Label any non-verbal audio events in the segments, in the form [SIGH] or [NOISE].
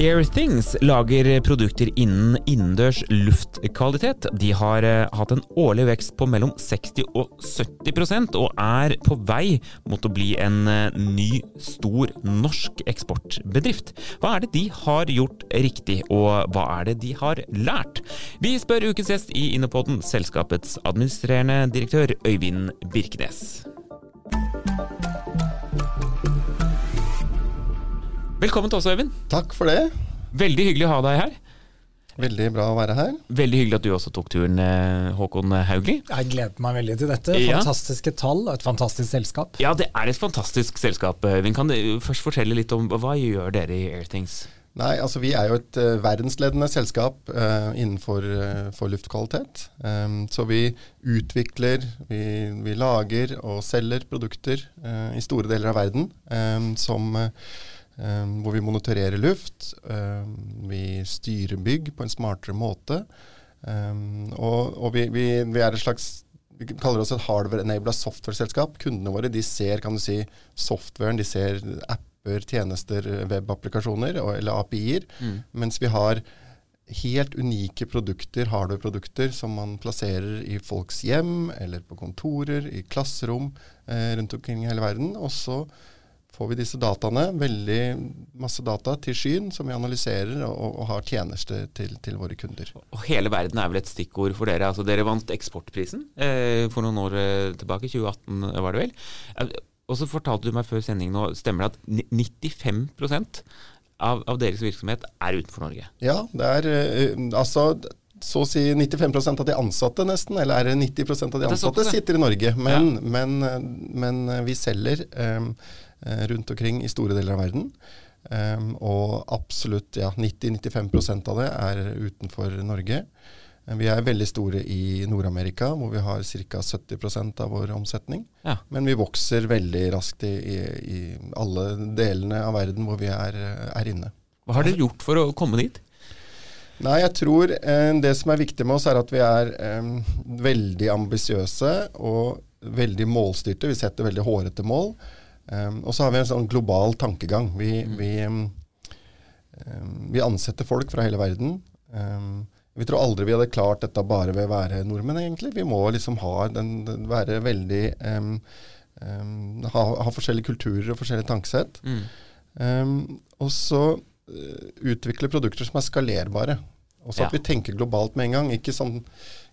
Airthings lager produkter innen innendørs luftkvalitet. De har eh, hatt en årlig vekst på mellom 60 og 70% og er på vei mot å bli en eh, ny, stor norsk eksportbedrift. Hva er det de har gjort riktig, og hva er det de har lært? Vi spør ukens gjest i Innopoden, selskapets administrerende direktør Øyvind Birkenes. Velkommen til oss, Øyvind. Takk for det. Veldig hyggelig å ha deg her. Veldig bra å være her. Veldig hyggelig at du også tok turen, eh, Håkon Haugli. Jeg gleder meg veldig til dette. Ja. Fantastiske tall og et fantastisk selskap. Ja, det er et fantastisk selskap. Øyvind, kan du først fortelle litt om hva gjør dere i Airthings? Nei, altså Vi er jo et uh, verdensledende selskap uh, innenfor uh, for luftkvalitet. Um, så vi utvikler, vi, vi, lager og selger produkter i store deler av verden um, som hvor vi monitorerer luft. Um, vi styrer bygg på en smartere måte. Um, og, og vi, vi, vi, er et slags vi kaller oss et hardware-enabla software-selskap. Kundene våre de ser kan du si, softwaren, de ser apper, tjenester, webapplikasjoner eller API-er. Mm. Mens vi har helt unike produkter, hardware-produkter, som man plasserer i folks hjem eller på kontorer, i klasserom eh, rundt omkring i hele verden. Og så får vi disse dataene, veldig masse data, til skyen, som vi analyserer og, og har tjenester til, til, våre kunder. Og Hele verden er vel et stikkord for dere. Altså, dere vant Eksportprisen eh, for noen år eh, tilbake, 2018 var det vel. Eh, og så fortalte du meg før sending nå, stemmer det at 95 av, av deres virksomhet er utenfor Norge? Ja, det er eh, altså så å si 95% av de ansatte nesten, eller er det 90% av de ansatte, sitter i Norge. Men, ja. men, men vi selger um, Eh, rundt omkring i store deler av verden. Um, og absolutt ja, 90-95% av det er utenfor Norge. Um, vi er veldig store i Nord-Amerika, hvor vi har ca. 70% av vår omsetning. Ja. Men vi vokser veldig raskt i, i, i, alle delene av verden hvor vi er, er inne. Hva har dere gjort for å komme dit? Nei, jeg tror eh, Det som er viktig med oss, er at vi er eh, veldig ambisiøse og veldig målstyrte. Vi setter veldig hårete mål. Um, og så har vi en sånn global tankegang. Vi, mm. vi, um, vi, ansetter folk fra hele verden. Um, vi tror aldri vi hadde klart dette bare ved å være nordmenn, egentlig. Vi må liksom ha den, den være veldig ha, ha, forskjellige kulturer og forskjellige tankesett. Mm. og så uh, utvikle produkter som er skalerbare. Også ja. at vi tenker globalt med en gang. Ikke sånn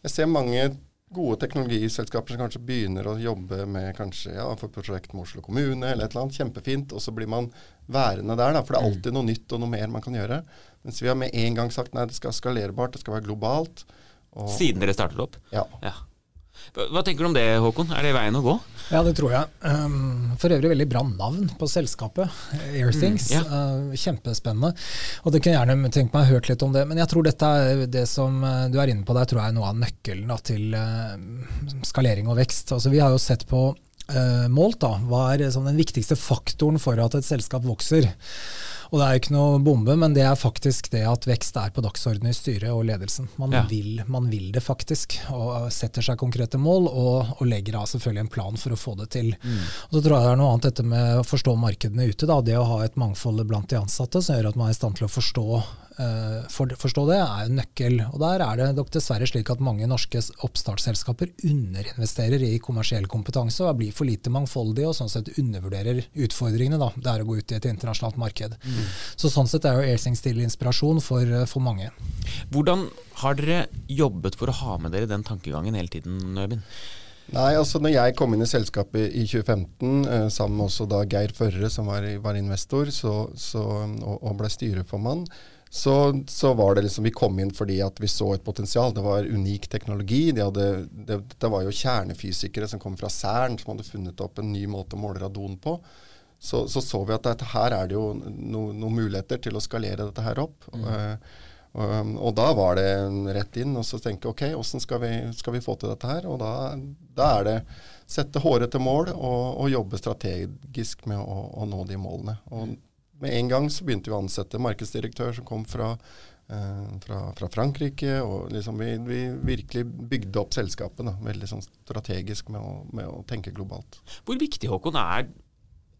Jeg ser mange gode teknologiselskaper som kanskje begynner å jobbe med kanskje, ja, for prosjekt med Oslo kommune eller et eller annet. Kjempefint. Og så blir man værende der, da, for det er mm. alltid noe nytt og noe mer man kan gjøre. Mens vi har med en gang sagt nei, det skal skalerbart, det skal være globalt. Siden dere startet opp? Ja. ja. Hva tenker du om det, Håkon? Er det veien å gå? Ja, det tror jeg. Um, for øvrig veldig bra navn på selskapet. Airthings. Mm, ja. uh, kjempespennende. Og det kunne gjerne tenkt meg hørt litt om det. Men jeg tror dette er det som uh, du er inne på der, tror jeg er noe av nøkkelen da, til uh, skalering og vekst. Altså, vi har jo sett på målt da, hva er sånn, den viktigste faktoren for at et selskap vokser. Og det er ikke noe bombe, men det er faktisk det at vekst er på dagsordenen i styret og ledelsen. Man, ja. vil, man vil, det faktisk, og setter seg konkrete mål, og, og, legger av selvfølgelig en plan for å få det til. Mm. Og Så tror jeg det er noe annet dette med å forstå markedene ute. Da. Det å ha et mangfold blant de ansatte som gjør at man er i stand til å forstå Eh, for, forstå det, er en nøkkel. Og Der er det nok dessverre slik at mange norske oppstartsselskaper underinvesterer i kommersiell kompetanse og blir for lite mangfoldige og sånn sett undervurderer utfordringene da. det er å gå ut i et internasjonalt marked. Mm. Så Sånn sett er jo Airsings til inspirasjon for, eh, for, mange. Hvordan har dere jobbet for å ha med dere den tankegangen hele tiden, Øyvind? Nei, altså når jeg kom inn i selskapet i 2015, eh, sammen med også da Geir Førre, som var, var investor, så, så, og, og ble styreformann, så, så, var det liksom Vi kom inn fordi at vi så et potensial. Det var unik teknologi. De hadde, det, det, var jo kjernefysikere som kom fra Cern, som hadde funnet opp en ny måte å måle radon på. Så så, så vi at dette, her er det jo noen muligheter til å skalere dette her opp. Mm. Uh, og, og, da var det rett inn og så tenke ok, åssen skal, skal, vi få til dette her? Og da, da er det sette hårete mål og, og, jobbe strategisk med å, å nå de målene. Og med en gang så begynte vi å ansette markedsdirektør som kom fra, eh, fra, fra Frankrike. og liksom vi, vi, virkelig bygde opp selskapet da, veldig sånn strategisk med å, med å, tenke globalt. Hvor viktig Håkon, er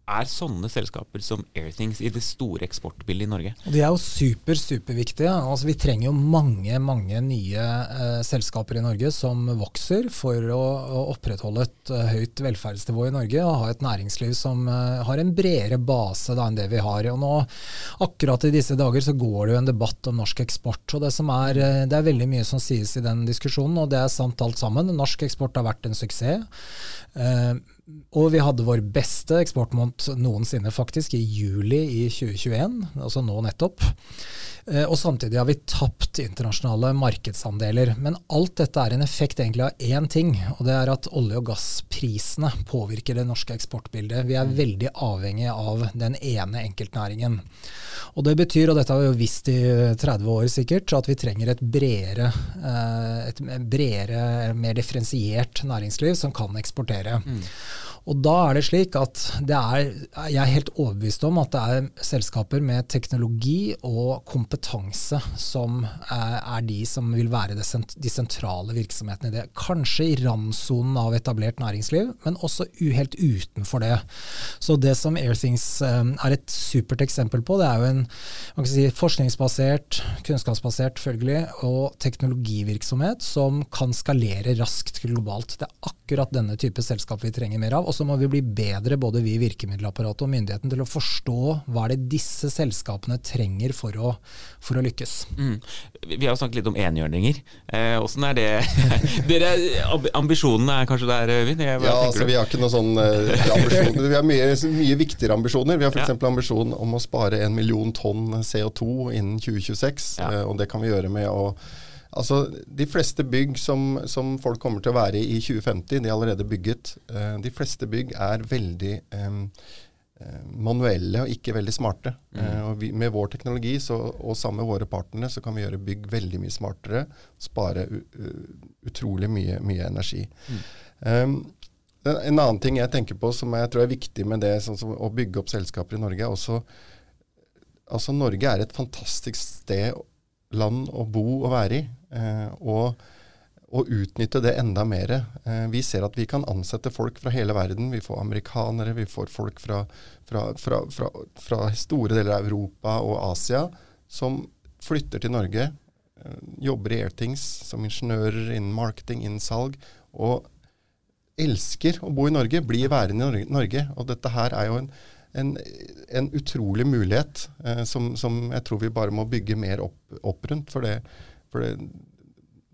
er sånne selskaper som Airthings i det store eksportbildet i Norge? De er jo super, superviktige. Altså, vi trenger jo mange mange nye eh, selskaper i Norge som vokser for å, å opprettholde et uh, høyt velferdsnivå i Norge og ha et næringsliv som uh, har en bredere base da, enn det vi har. Og nå, akkurat i disse dager så går det jo en debatt om norsk eksport. og Det, er, uh, det er veldig mye som sies i den diskusjonen, og det er sant alt sammen. Norsk eksport har vært en suksess. Og vi hadde vår beste eksportmåned noensinne, faktisk, i juli i 2021, altså nå nettopp. Eh, og samtidig har vi tapt internasjonale markedsandeler. Men alt dette er en effekt egentlig av én ting, og det er at olje- og gassprisene påvirker det norske eksportbildet. Vi er veldig avhengig av den ene enkeltnæringen. Og Det betyr, og dette har vi jo visst i 30 år sikkert, at vi trenger et bredere, eh, et bredere mer differensiert næringsliv som kan eksportere. Mm. Og da er det slik at det er, jeg er helt overbevist om at det er selskaper med teknologi og kompetanse som er, er de som vil være de sentrale virksomhetene i det. Kanskje i randsonen av etablert næringsliv, men også helt utenfor det. Så det som Airthings um, er et supert eksempel på, det er jo en si, forskningsbasert, kunnskapsbasert følgelig, og teknologivirksomhet som kan skalere raskt globalt. Det er akkurat denne type selskap vi trenger mer av. Og så må vi bli bedre, både vi i virkemiddelapparatet og myndigheten, til å forstå hva er det disse selskapene trenger for å, for å lykkes. Mm. Vi har jo snakket litt om enhjørninger. Eh, er det [LAUGHS] Dere, Ambisjonene er kanskje der, Øyvind? Ja, altså, vi har ikke noen sånn uh, ambisjoner. Vi har mye, mye viktigere ambisjoner. Vi har f.eks. Ja. ambisjon om å spare en million tonn CO2 innen 2026. Ja. Uh, og det kan vi gjøre med å Altså, De fleste bygg som, som, folk kommer til å være i i 2050, de er allerede bygget. Uh, de fleste bygg er veldig um, manuelle og ikke veldig smarte. Mm. Uh, og vi, med vår teknologi så, og sammen med våre partnere så kan vi gjøre bygg veldig mye smartere. Spare utrolig mye, mye energi. Mm. Um, en annen ting jeg tenker på som jeg tror er viktig med det sånn som å bygge opp selskaper i Norge, er også altså Norge er et fantastisk sted land å bo og være i. Eh, og, og, utnytte det enda mer. Eh, vi ser at vi kan ansette folk fra hele verden. Vi får amerikanere, vi får folk fra, fra, fra, fra store deler av Europa og Asia som flytter til Norge. Eh, jobber i Airthings som ingeniører innen marketing, innen salg. Og elsker å bo i Norge, blir værende i Norge. Og dette her er jo en en, en, utrolig mulighet eh, som, som, jeg tror vi bare må bygge mer opp, opp rundt. For det, for det,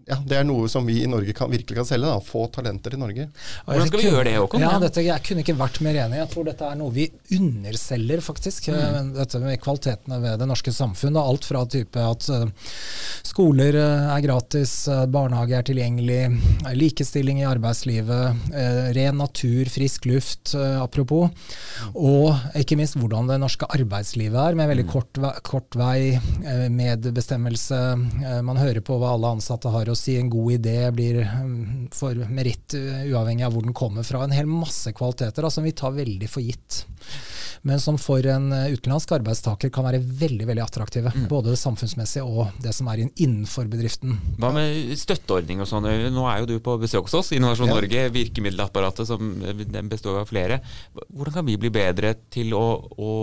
ja, det er noe som vi i Norge kan, virkelig kan selge. Da. Få talenter i Norge. Hvordan skal vi gjøre det, Håkon? Ja, dette, jeg kunne ikke vært mer enig. Jeg tror dette er noe vi underselger, faktisk. Mm. Dette med kvalitetene ved det norske samfunn. Alt fra type at uh, skoler uh, er gratis, barnehage er tilgjengelig, likestilling i arbeidslivet, ren natur, frisk luft, apropos. Og ikke minst hvordan det norske arbeidslivet er, med veldig mm. kort, kort vei, medbestemmelse. man hører på hva alle ansatte har å å si en god idé blir mm, for meritt uavhengig av hvor den kommer fra. En hel masse kvaliteter som vi tar veldig for gitt. Men som for en eh, utenlandsk arbeidstaker kan være veldig veldig attraktive. Mm. Både samfunnsmessige og det som er innenfor bedriften. Hva med støtteordning og sånn? Nå er jo du på besøk hos oss, Innovasjon ja. Norge, virkemiddelapparatet som består av flere. Hvordan kan vi bli bedre til å, å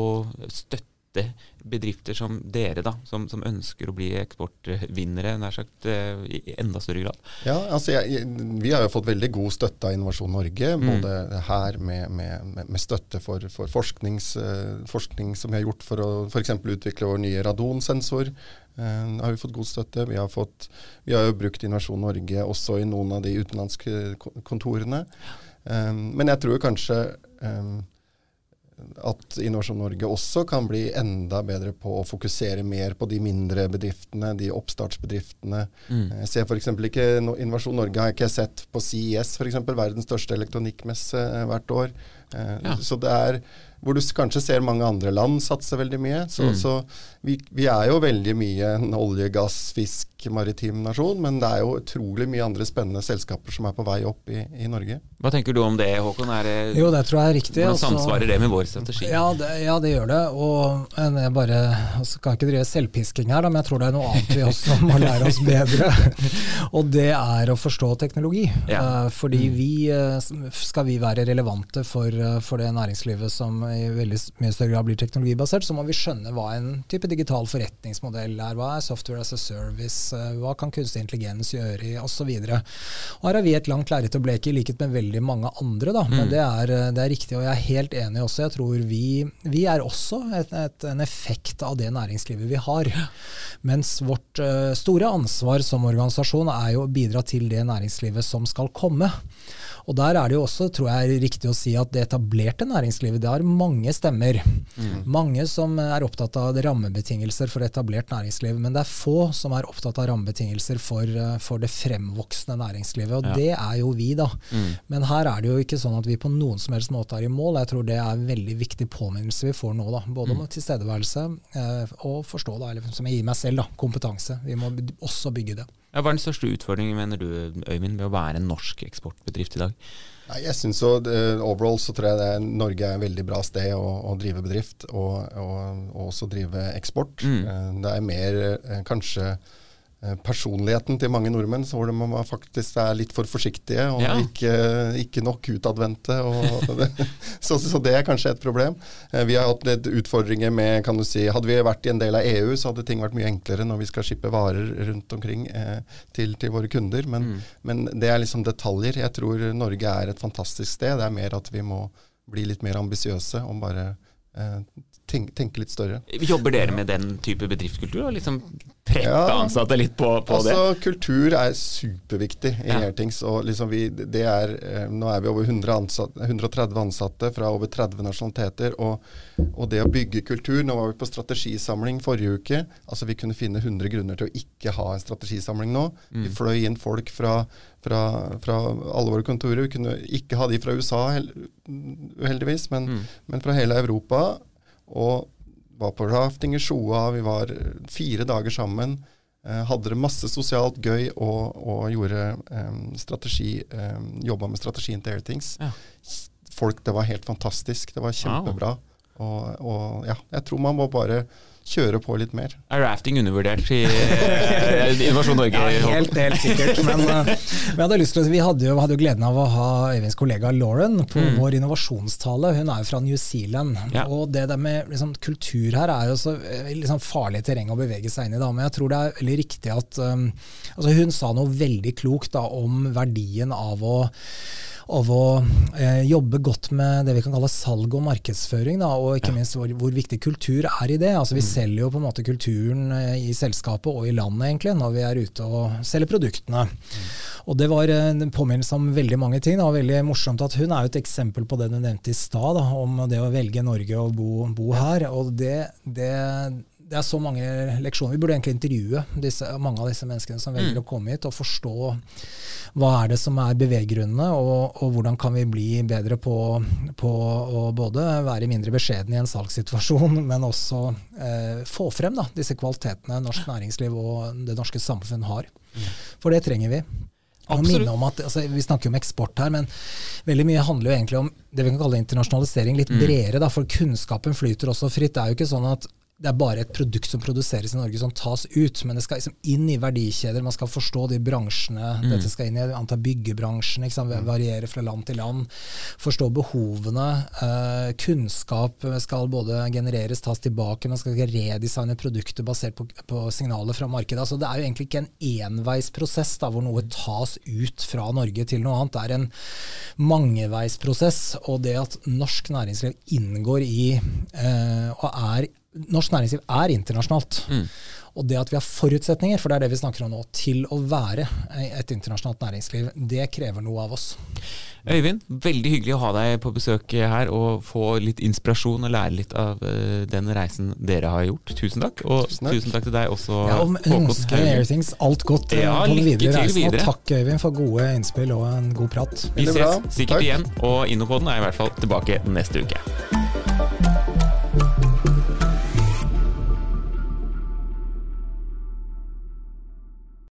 støtte støtte bedrifter som dere, da, som, som ønsker å bli eksportvinnere nær sagt, eh, i enda større grad? Ja, altså jeg, Vi har jo fått veldig god støtte av Innovasjon Norge, mm. både her med, med, med støtte for, for uh, forskning som vi har gjort for å f.eks. utvikle vår nye radonsensor. Uh, har vi fått god støtte. Vi har, fått, vi har jo brukt Innovasjon Norge også i noen av de utenlandske kontorene. Um, men jeg tror kanskje um, at Innovasjon Norge også kan bli enda bedre på å fokusere mer på de mindre bedriftene, de oppstartsbedriftene. Mm. Jeg ser f.eks. ikke Innovasjon Norge har jeg ikke sett på CIS, f.eks. verdens største elektronikkmesse eh, hvert år. Eh, ja. Så det er hvor du kanskje ser mange andre land satse veldig mye. Så, mm. så vi, vi, er jo veldig mye en olje, gass, fisk, maritim nasjon, men det er jo utrolig mye andre spennende selskaper som er på vei opp i, i Norge. Hva tenker du om det, Håkon? Det, jo, det tror jeg er riktig. Hvordan altså. det med vår strategi? Ja, det, ja, det gjør det. Og jeg bare altså, kan ikke drive selvpisking her, da, men jeg tror det er noe annet vi også må lære oss bedre. [LAUGHS] og det er å forstå teknologi. Ja. Uh, fordi mm. vi, uh, skal vi være relevante for, uh, for det næringslivet som i veldig mye større grad blir teknologibasert, så må vi skjønne hva en type digital forretningsmodell er. Hva er software as a service? Eh, hva kan kunstig intelligens gjøre, i, osv. Her har vi et langt lerret å bleke, i likhet med veldig mange andre. Da. Men mm. det, er, eh, det, er, riktig, og jeg er helt enig også. Jeg tror vi, vi er også et, et, en effekt av det næringslivet vi har. Mens vårt uh, store ansvar som organisasjon er jo å bidra til det næringslivet som skal komme. Og Der er det jo også tror jeg, riktig å si at det etablerte næringslivet det har mange stemmer. Mm. Mange som er opptatt av rammebetingelser for etablert næringsliv, men det er få som er opptatt av rammebetingelser for, eh, for det fremvoksende næringslivet. Og ja. det er jo vi, da. Mm. Men her er det jo ikke sånn at vi på noen som helst måte er i mål. Jeg tror det er en veldig viktig påminnelse vi får nå, da. Både om mm. tilstedeværelse eh, og forstå, da, eller som jeg gir meg selv, da, kompetanse. Vi må også bygge det. Ja, hva er den største utfordringen mener du, Øyvind, med å være en norsk eksportbedrift i dag? Nei, jeg synes så, uh, Overall så tror jeg er, Norge er et veldig bra sted å, å drive bedrift og, og, og, også drive eksport. Mm. Uh, det er mer uh, kanskje Eh, personligheten til mange nordmenn, så hvor man faktisk er litt for forsiktige og ja. ikke, ikke, nok utadvendte. [LAUGHS] så, så, det er kanskje et problem. Eh, vi har hatt litt utfordringer med kan du si, Hadde vi vært i en del av EU, så hadde ting vært mye enklere når vi skal skippe varer rundt omkring eh, til, til, våre kunder. Men, mm. men, det er liksom detaljer. Jeg tror Norge er et fantastisk sted. Det er mer at vi må bli litt mer ambisiøse om bare eh, tenke, tenke, litt større. Jobber dere med den type bedriftskultur? Liksom preppe ja, ansatte litt på, på altså, det? Kultur er superviktig i ja. Airthings. Og liksom vi, det er, eh, nå er vi over ansatte, 130 ansatte fra over 30 nasjonaliteter. Og, og, det å bygge kultur Nå var vi på strategisamling forrige uke. altså Vi kunne finne 100 grunner til å ikke ha en strategisamling nå. Mm. Vi fløy inn folk fra, fra, fra, alle våre kontorer. Vi kunne ikke ha de fra USA, uheldigvis, men, mm. men fra hele Europa. Og var på rafting i Sjoa, vi var fire dager sammen. Eh, hadde det masse sosialt gøy og, og gjorde eh, strategi, eh, jobba med strategien til Airthings. Ja. Folk, det var helt fantastisk. Det var kjempebra. Wow. Og, og, ja, jeg tror man må bare kjøre på litt mer. Er rafting undervurdert i uh, Innovasjon Norge? Ja, helt, helt sikkert. Men uh, vi, hadde lyst til, vi hadde jo, hadde jo gleden av å ha Øyvinds kollega Lauren på mm. vår innovasjonstale. Hun er jo fra New Zealand. Ja. Og det der med liksom, kultur her er jo så eh, liksom, farlig terreng å bevege seg inn i. Da. Men jeg tror det er veldig riktig at um, altså Hun sa noe veldig klokt da, om verdien av å av å eh, jobbe godt med det vi kan kalle salg og markedsføring, da, og ikke ja. minst hvor, hvor, viktig kultur er i det. Altså Vi mm. Selger jo på en måte kulturen eh, i selskapet og i landet egentlig, når vi er ute og selger produktene. Mm. Og Det var en påminnelse om veldig mange ting. og veldig morsomt at Hun er jo et eksempel på det du nevnte i stad, om det å velge Norge og bo, bo her. og det, det det er så mange leksjoner. Vi burde egentlig intervjue disse, mange av disse menneskene som velger mm. å komme hit, og forstå hva er det som er beveggrunnene, og, og hvordan kan vi bli bedre på, på, å både være mindre beskjeden i en salgssituasjon, [LAUGHS] men også eh, få frem da, disse kvalitetene norsk næringsliv og det norske samfunn har. For det trenger vi. At, altså, vi snakker jo om eksport her, men veldig mye handler jo egentlig om det vi kan kalle internasjonalisering litt mm. bredere. Da, for kunnskapen flyter også fritt. Det er jo ikke sånn at det er bare et produkt som produseres i Norge som tas ut, men det skal liksom inn i verdikjeder. Man skal forstå de bransjene mm. dette skal inn i. Anta byggebransjen, liksom, variere fra land til land. Forstå behovene. Eh, kunnskap skal både genereres, tas tilbake. Man skal redesigne produkter basert på, på, signaler fra markedet. Altså, det er jo egentlig ikke en enveisprosess da, hvor noe tas ut fra Norge til noe annet. Det er en mangeveisprosess. Og det at norsk næringsliv inngår i eh, og er norsk næringsliv er internasjonalt. Mm. Og det at vi har forutsetninger, for det er det vi snakker om nå, til å være et internasjonalt næringsliv, det krever noe av oss. Øyvind, veldig hyggelig å ha deg på besøk her og få litt inspirasjon og lære litt av uh, den reisen dere har gjort. Tusen takk. Og tusen takk, tusen takk til deg også, ja, Håkon Skau. Alt godt uh, ja, på den videre reisen. Videre. Og takk, Øyvind, for gode innspill og en god prat. Vi ses sikkert takk. igjen, og Innopoden er i hvert fall tilbake neste uke.